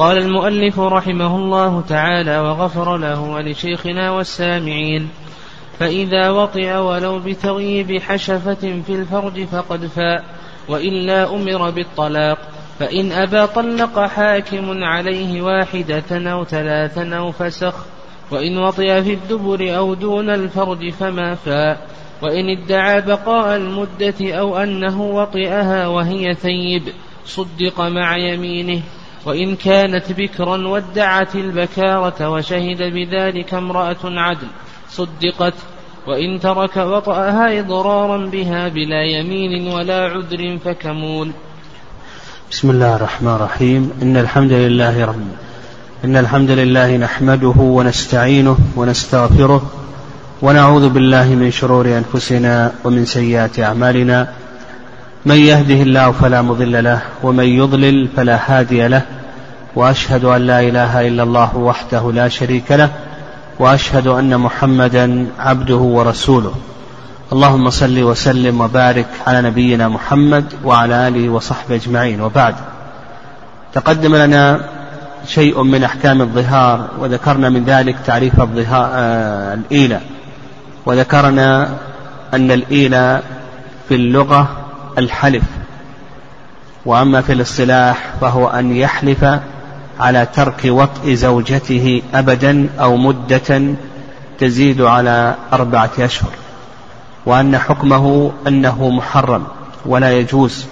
قال المؤلف رحمه الله تعالى وغفر له ولشيخنا والسامعين فإذا وطئ ولو بتغييب حشفة في الفرج فقد فاء وإلا أمر بالطلاق فإن أبى طلق حاكم عليه واحدة أو ثلاثا أو فسخ وإن وطئ في الدبر أو دون الفرج فما فاء وإن ادعى بقاء المدة أو أنه وطئها وهي ثيب صدق مع يمينه. وإن كانت بكرا وادعت البكارة وشهد بذلك امرأة عدل صدقت وإن ترك وطأها إضرارا بها بلا يمين ولا عذر فكمول. بسم الله الرحمن الرحيم. إن الحمد لله رب إن الحمد لله نحمده ونستعينه ونستغفره ونعوذ بالله من شرور أنفسنا ومن سيئات أعمالنا. من يهده الله فلا مضل له ومن يضلل فلا هادي له وأشهد أن لا إله إلا الله وحده لا شريك له وأشهد أن محمدا عبده ورسوله. اللهم صل وسلم وبارك على نبينا محمد وعلى آله وصحبه أجمعين. وبعد تقدم لنا شيء من أحكام الظهار وذكرنا من ذلك تعريف الظهار آه الإيلة. وذكرنا أن الإيلة في اللغة الحلف. وأما في الاصطلاح فهو أن يحلف على ترك وطء زوجته أبدا أو مدة تزيد على أربعة أشهر وأن حكمه أنه محرم ولا يجوز.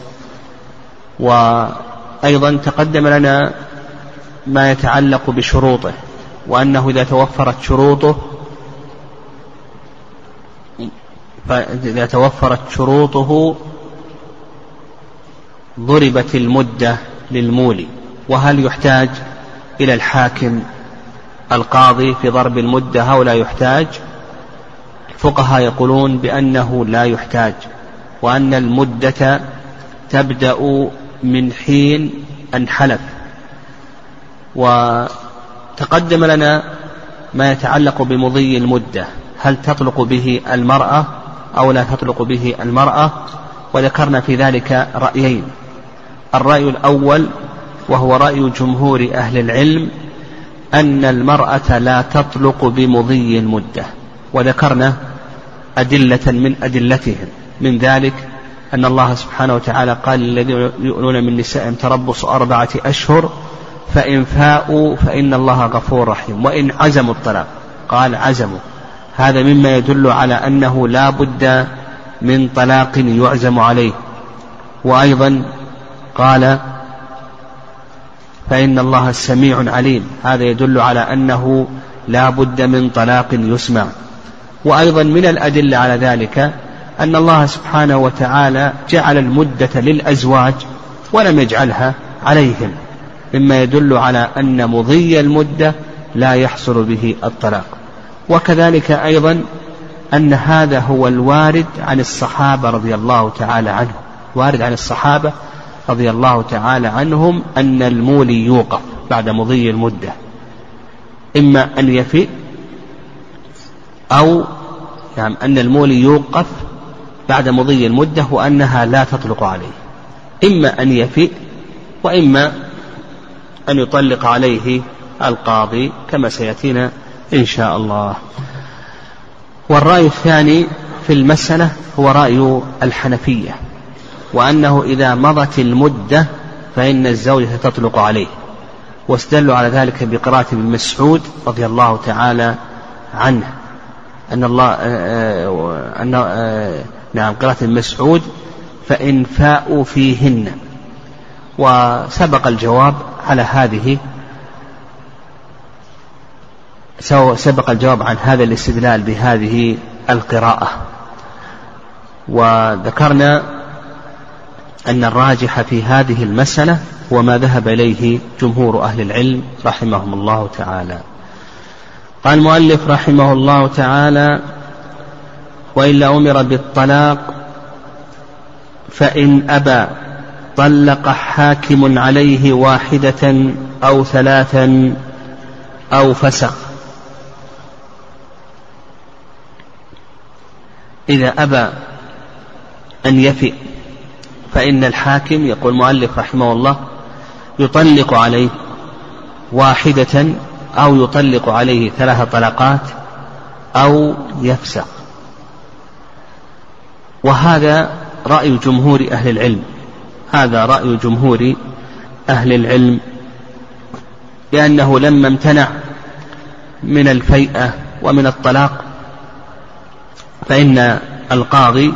وأيضا تقدم لنا ما يتعلق بشروطه وأنه إذا توفرت شروطه فإذا توفرت شروطه ضربت المدة للمولي وهل يحتاج إلى الحاكم القاضي في ضرب المدة؟ أو لا يحتاج؟ الفقهاء يقولون بأنه لا يحتاج وأن المدة تبدأ من حين أن حلف وتقدم لنا ما يتعلق بمضي المدة هل تطلق به المرأة أو لا تطلق به المرأة؟ وذكرنا في ذلك رأيين. الرأي الأول وهو رأي جمهور أهل العلم أن المرأة لا تطلق بمضي المدة وذكرنا أدلة من أدلتهم. من ذلك أن الله سبحانه وتعالى قال للذين يؤلون من نسائهم تربص أربعة أشهر فإن فاءوا فإن الله غفور رحيم. وإن عزموا الطلاق قال عزموا. هذا مما يدل على أنه لا بد من طلاق يعزم عليه. وأيضا قال فإن الله سميع عليم. هذا يدل على أنه لا بد من طلاق يسمع. وأيضا من الأدلة على ذلك أن الله سبحانه وتعالى جعل المدة للأزواج ولم يجعلها عليهم مما يدل على أن مضي المدة لا يحصل به الطلاق. وكذلك أيضا أن هذا هو الوارد عن الصحابة رضي الله تعالى عنهم. وارد عن الصحابة رضي الله تعالى عنهم أن المولي يوقف بعد مضي المدة. إما أن يفي أو يعني أن المولي يوقف بعد مضي المدة وأنها لا تطلق عليه. إما أن يفي وإما أن يطلق عليه القاضي كما سيأتينا إن شاء الله. والرأي الثاني في المسألة هو رأي الحنفية. وأنه إذا مضت المدة فإن الزوجة تطلق عليه. واستدلوا على ذلك بقراءة ابن مسعود رضي الله تعالى عنه. أن الله آه، آه، أن آه، نعم قراءة ابن مسعود فإن فاءوا فيهن. وسبق الجواب على هذه سبق الجواب عن هذا الاستدلال بهذه القراءة. وذكرنا أن الراجح في هذه المسألة هو ما ذهب إليه جمهور أهل العلم رحمهم الله تعالى. قال المؤلف رحمه الله تعالى وإلا أمر بالطلاق فإن أبى طلق حاكم عليه واحدة أو ثلاثا أو فسق إذا أبى أن يفئ فإن الحاكم يقول المؤلف رحمه الله يطلق عليه واحدة أو يطلق عليه ثلاث طلقات أو يفسق. وهذا رأي جمهور أهل العلم. هذا رأي جمهور أهل العلم. لأنه لما امتنع من الفيئة ومن الطلاق فإن القاضي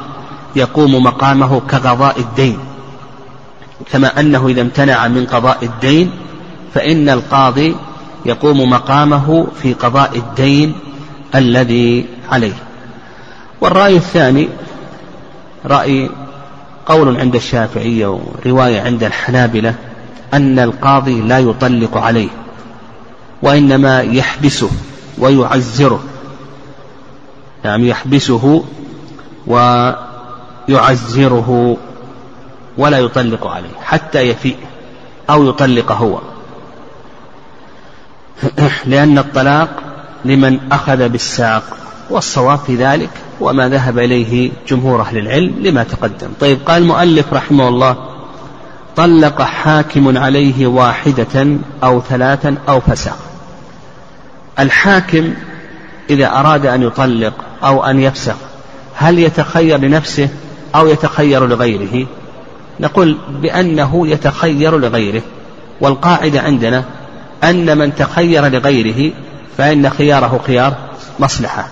يقوم مقامه كقضاء الدين. كما أنه إذا امتنع من قضاء الدين فإن القاضي يقوم مقامه في قضاء الدين الذي عليه. والرأي الثاني رأي قول عند الشافعية ورواية عند الحنابلة أن القاضي لا يطلق عليه وإنما يحبسه ويعزره. نعم يحبسه ويعزره ولا يطلق عليه حتى يفيء أو يطلق هو. لأن الطلاق لمن أخذ بالساق والصواب في ذلك وما ذهب إليه جمهور أهل العلم لما تقدم. طيب قال المؤلف رحمه الله طلق حاكم عليه واحدة أو ثلاثا أو فسق. الحاكم إذا أراد أن يطلق أو أن يفسق هل يتخير لنفسه أو يتخير لغيره. نقول بأنه يتخير لغيره. والقاعدة عندنا أن من تخير لغيره فإن خياره خيار مصلحة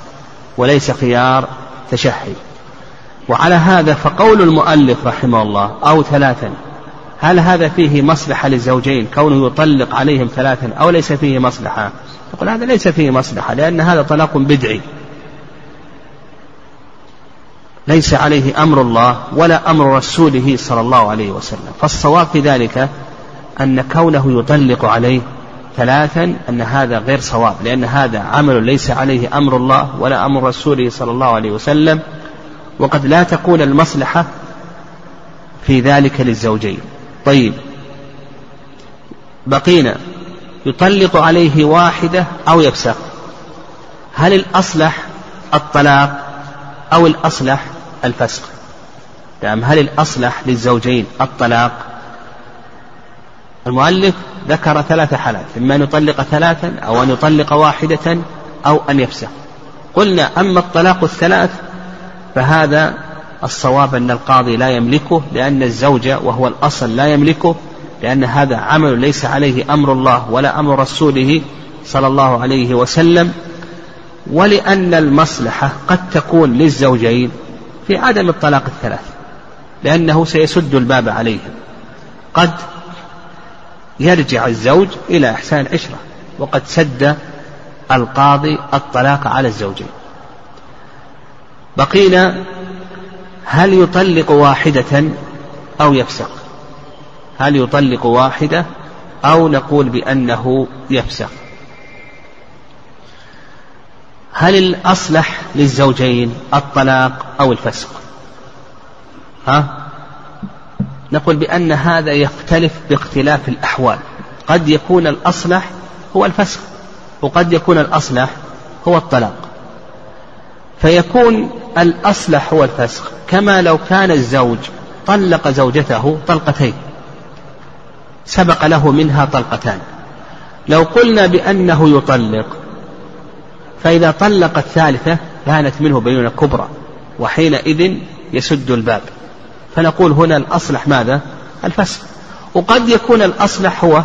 وليس خيار تشهي وعلى هذا فقول المؤلف رحمه الله أو ثلاثا. هل هذا فيه مصلحة للزوجين كونه يطلق عليهم ثلاثا أو ليس فيه مصلحة؟ يقول هذا ليس فيه مصلحة لأن هذا طلاق بدعي. ليس عليه أمر الله ولا أمر رسوله صلى الله عليه وسلم. فالصواب في ذلك أن كونه يطلق عليه ثلاثا أن هذا غير صواب لأن هذا عمل ليس عليه أمر الله ولا أمر رسوله صلى الله عليه وسلم. وقد لا تكون المصلحة في ذلك للزوجين. طيب. بقينا. يطلق عليه واحدة أو يفسخ. هل الأصلح الطلاق أو الأصلح الفسخ نعم هل الأصلح للزوجين الطلاق؟ المؤلف ذكر ثلاث حالات إما أن يطلق ثلاثا أو أن يطلق واحدة أو أن يفسخ. قلنا أما الطلاق الثلاث فهذا الصواب أن القاضي لا يملكه لأن الزوجة وهو الأصل لا يملكه لأن هذا عمل ليس عليه أمر الله ولا أمر رسوله صلى الله عليه وسلم. ولأن المصلحة قد تكون للزوجين في عدم الطلاق الثلاث لأنه سيسد الباب عليهم. قد يرجع الزوج إلى إحسان العشرة وقد سد القاضي الطلاق على الزوجين. بقينا هل يطلق واحدة أو يفسق؟ هل يطلق واحدة أو نقول بأنه يفسق؟ هل الأصلح للزوجين الطلاق أو الفسق؟ ها؟ نقول بأن هذا يختلف باختلاف الأحوال. قد يكون الأصلح هو الفسخ وقد يكون الأصلح هو الطلاق. فيكون الأصلح هو الفسخ كما لو كان الزوج طلق زوجته طلقتين سبق له منها طلقتان. لو قلنا بأنه يطلق فإذا طلق الثالثة كانت منه بينونة كبرى وحينئذ يسد الباب. فنقول هنا الأصلح ماذا؟ الفسخ. وقد يكون الأصلح هو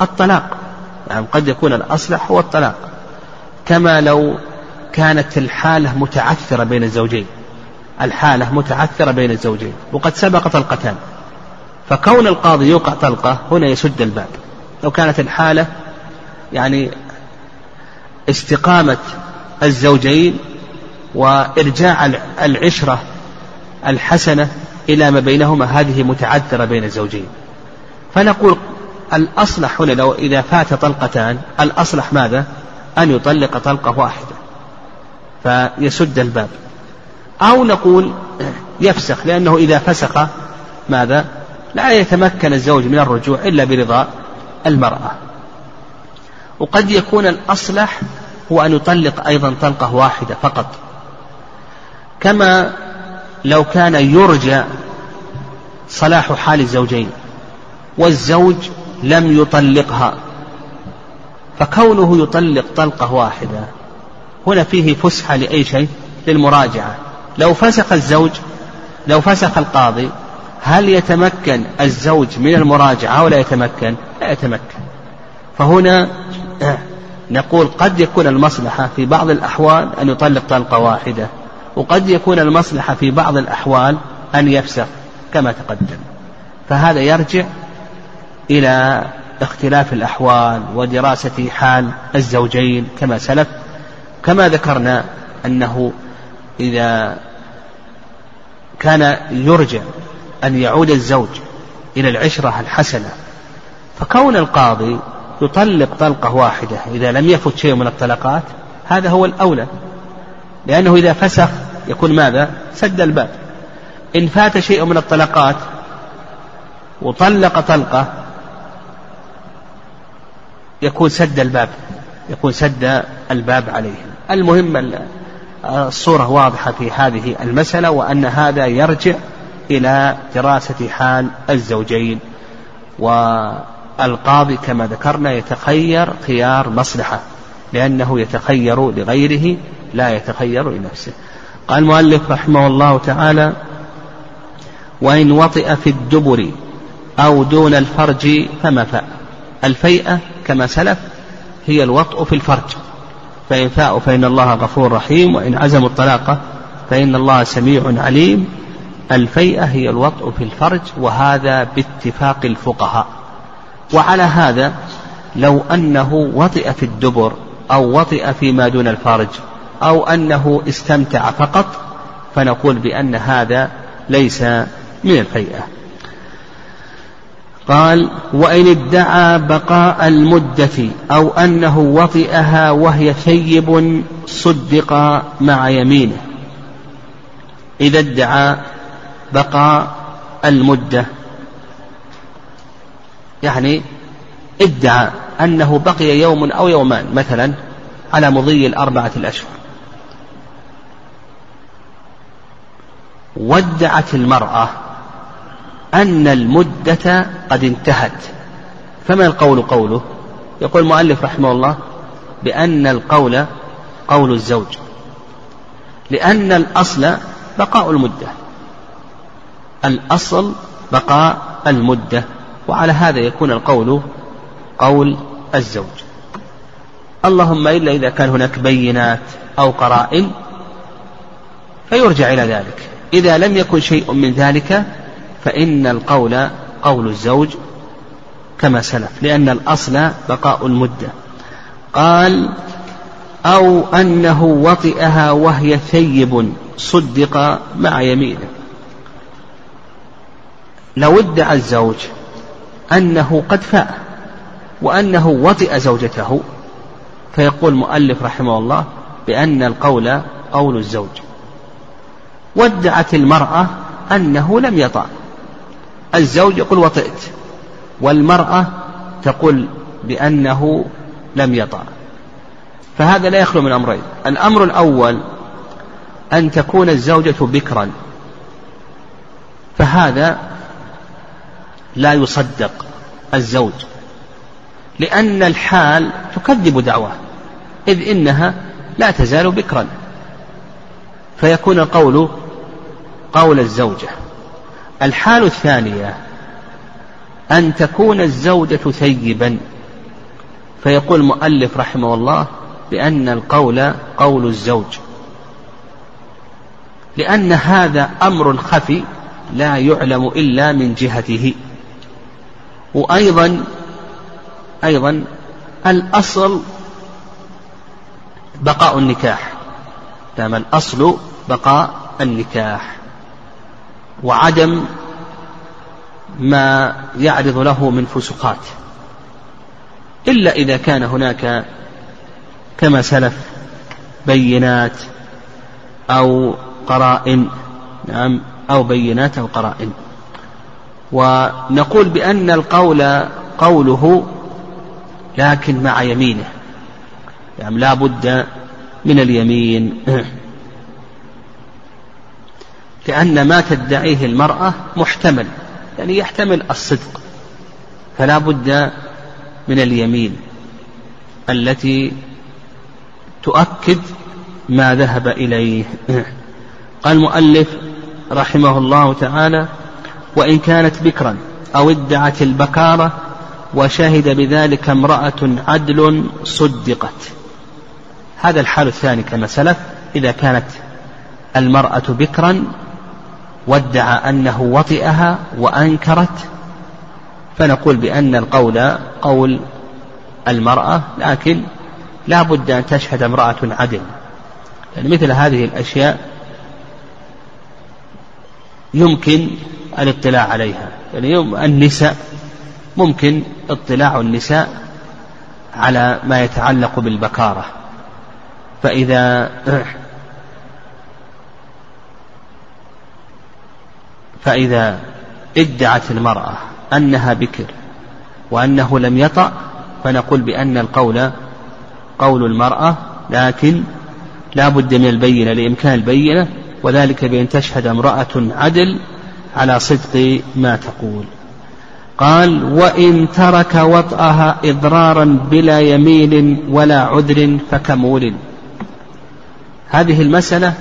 الطلاق. يعني قد يكون الأصلح هو الطلاق. كما لو كانت الحالة متعثرة بين الزوجين. الحالة متعثرة بين الزوجين. وقد سبق طلقتان. فكون القاضي يوقع طلقة هنا يسد الباب. لو كانت الحالة يعني استقامة الزوجين وإرجاع العشرة الحسنة إلى ما بينهما هذه متعذرة بين الزوجين. فنقول الأصلح هنا لو إذا فات طلقتان الأصلح ماذا؟ أن يطلق طلقة واحدة فيسد الباب. أو نقول يفسخ لأنه إذا فسخ ماذا؟ لا يتمكن الزوج من الرجوع إلا برضا المرأة. وقد يكون الأصلح هو أن يطلق أيضا طلقة واحدة فقط. كما لو كان يرجى صلاح حال الزوجين والزوج لم يطلقها فكونه يطلق طلقة واحدة هنا فيه فسحة لأي شيء؟ للمراجعة. لو فسخ الزوج لو فسخ القاضي هل يتمكن الزوج من المراجعة ولا يتمكن؟ لا يتمكن. فهنا نقول قد يكون المصلحة في بعض الأحوال أن يطلق طلقة واحدة وقد يكون المصلحة في بعض الأحوال أن يفسخ كما تقدم. فهذا يرجع إلى اختلاف الأحوال ودراسة حال الزوجين كما سلف. كما ذكرنا أنه إذا كان يرجع أن يعود الزوج إلى العشرة الحسنة فكون القاضي يطلق طلقة واحدة إذا لم يفت شيء من الطلقات هذا هو الأولى. لأنه إذا فسخ يكون ماذا؟ سد الباب. إن فات شيء من الطلقات وطلق طلقة يكون سد الباب يكون سد الباب عليهم. المهم الصورة واضحة في هذه المسألة وأن هذا يرجع إلى دراسة حال الزوجين والقاضي كما ذكرنا يتخير خيار مصلحة لأنه يتخير لغيره لا يتخير لنفسه. قال المؤلف رحمه الله تعالى وإن وطئ في الدبر أو دون الفرج فما فاء. الفيئة كما سلف هي الوطء في الفرج. فإن فاءوا فإن الله غفور رحيم وإن عزموا الطلاق فإن الله سميع عليم. الفيئة هي الوطء في الفرج وهذا باتفاق الفقهاء. وعلى هذا لو أنه وطئ في الدبر أو وطئ فيما دون الفرج أو أنه استمتع فقط فنقول بأن هذا ليس من الفيئة قال وإن ادعى بقاء المدة أو أنه وطئها وهي ثيب صدق مع يمينه. إذا ادعى بقاء المدة يعني ادعى أنه بقي يوم أو يومان مثلا على مضي الأربعة الأشهر. وادعت المرأة أن المدة قد انتهت. فما القول قوله؟ يقول المؤلف رحمه الله بأن القول قول الزوج لأن الأصل بقاء المدة. الأصل بقاء المدة. وعلى هذا يكون القول قول الزوج. اللهم إلا إذا كان هناك بينات أو قرائن فيرجع إلى ذلك. إذا لم يكن شيء من ذلك فإن القول قول الزوج كما سلف لأن الأصل بقاء المدة. قال أو أنه وطئها وهي ثيب صدق مع يمينه. لو ادعى الزوج أنه قد فاء وأنه وطئ زوجته. فيقول المؤلف رحمه الله بأن القول قول الزوج. وادعت المرأة أنه لم يطأ. الزوج يقول وطئت والمرأة تقول بأنه لم يطأ. فهذا لا يخلو من أمرين. الأمر الأول أن تكون الزوجة بكرا. فهذا لا يصدق الزوج. لأن الحال تكذب دعواه إذ إنها لا تزال بكرا. فيكون القول قول الزوجة. الحال الثانية أن تكون الزوجة ثيبا. فيقول المؤلف رحمه الله بأن القول قول الزوج. لأن هذا أمر خفي لا يعلم إلا من جهته. وأيضا أيضا الأصل بقاء النكاح. دام الأصل بقاء النكاح. وعدم ما يعرض له من فسقات. إلا إذا كان هناك كما سلف بينات أو قرائن. نعم أو بينات أو قرائن. ونقول بأن القول قوله لكن مع يمينه يعني لا بد من اليمين. لأن ما تدعيه المرأة محتمل يعني يحتمل الصدق فلا بد من اليمين التي تؤكد ما ذهب إليه. قال المؤلف رحمه الله تعالى وإن كانت بكرا أو ادعت البكارة وشهد بذلك امرأة عدل صدقت. هذا الحال الثاني كما سلف إذا كانت المرأة بكرا وادعى أنه وطئها وأنكرت فنقول بأن القول قول المرأة لكن لا بد أن تشهد امرأة عدل. يعني مثل هذه الأشياء يمكن الاطلاع عليها. يعني النساء ممكن اطلاع النساء على ما يتعلق بالبكارة. فإذا فإذا ادعت المرأة أنها بكر وأنه لم يطأ فنقول بأن القول قول المرأة لكن لا بد من البينة لإمكان البينة وذلك بأن تشهد امرأة عدل على صدق ما تقول. قال وإن ترك وطأها إضرارا بلا يمين ولا عذر فكمول. هذه المسألة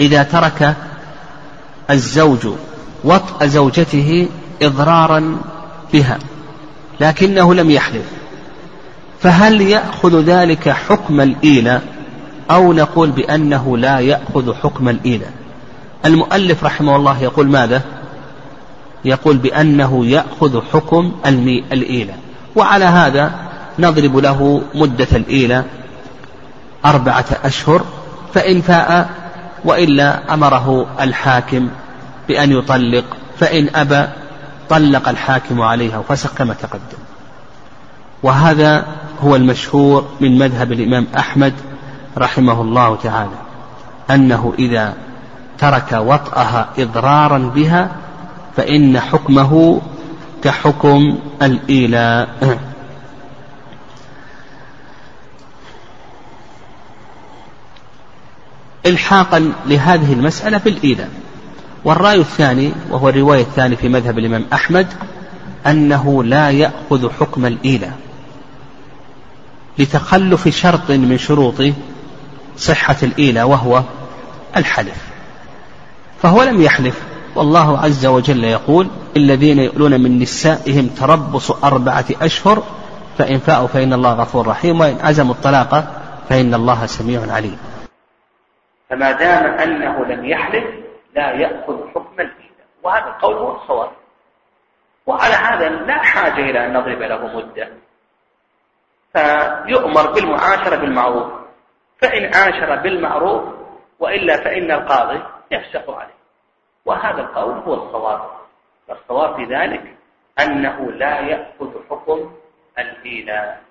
إذا ترك الزوج وطأ زوجته إضرارا بها لكنه لم يحلف فهل يأخذ ذلك حكم الإيلة؟ أو نقول بأنه لا يأخذ حكم الإيلة؟ المؤلف رحمه الله يقول ماذا؟ يقول بأنه يأخذ حكم الإيلة. وعلى هذا نضرب له مدة الإيلة أربعة أشهر فإن فاء وإلا أمره الحاكم بأن يطلق فإن أبى طلق الحاكم عليها وفسق كما تقدم. وهذا هو المشهور من مذهب الإمام أحمد رحمه الله تعالى أنه إذا ترك وطأها إضرارا بها فإن حكمه كحكم الإيلاء. إلحاقا لهذه المسألة بالإيلاء. والرأي الثاني وهو الرواية الثانية في مذهب الإمام أحمد أنه لا يأخذ حكم الإيلاء. لتخلف شرط من شروط صحة الإيلاء وهو الحلف. فهو لم يحلف. والله عز وجل يقول الذين يؤلون من نسائهم تربص أربعة أشهر فإن فاءوا فإن الله غفور رحيم وإن عزموا الطلاق فإن الله سميع عليم. فما دام أنه لم يحلف لا يأخذ حكم الإيلاء وهذا القول هو الصواب وعلى هذا لا حاجة إلى أن نضرب له مدة. فيؤمر بالمعاشرة بالمعروف. فإن عاشر بالمعروف وإلا فإن القاضي يفسخ عليه. وهذا القول هو الصواب. والصواب في ذلك أنه لا يأخذ حكم الإيلاء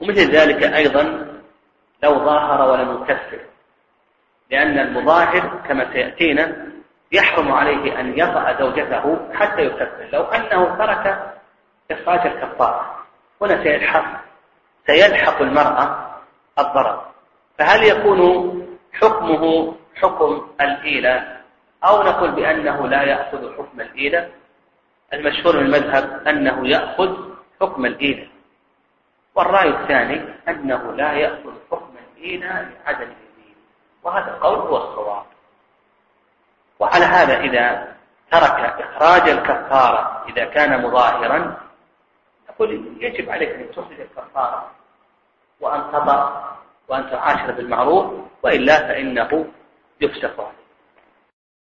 ومثل ذلك أيضا لو ظاهر ولم يكفر. لأن المظاهر كما سيأتينا يحرم عليه أن يطأ زوجته حتى يكفر. لو أنه ترك إخراج الكفارة. هنا سيلحق سيلحق المرأة الضرر. فهل يكون حكمه حكم الإيلة أو نقول بأنه لا يأخذ حكم الإيلة. المشهور من المذهب أنه يأخذ حكم الإيلة. والرأي الثاني أنه لا يأخذ حكم الإيلة لعدم اليمين وهذا القول هو الصواب. وعلى هذا إذا ترك إخراج الكفارة إذا كان مظاهرا نقول يجب عليك أن تخرج الكفارة وأن تضع وأن تعاشر بالمعروف وإلا فإنه عليه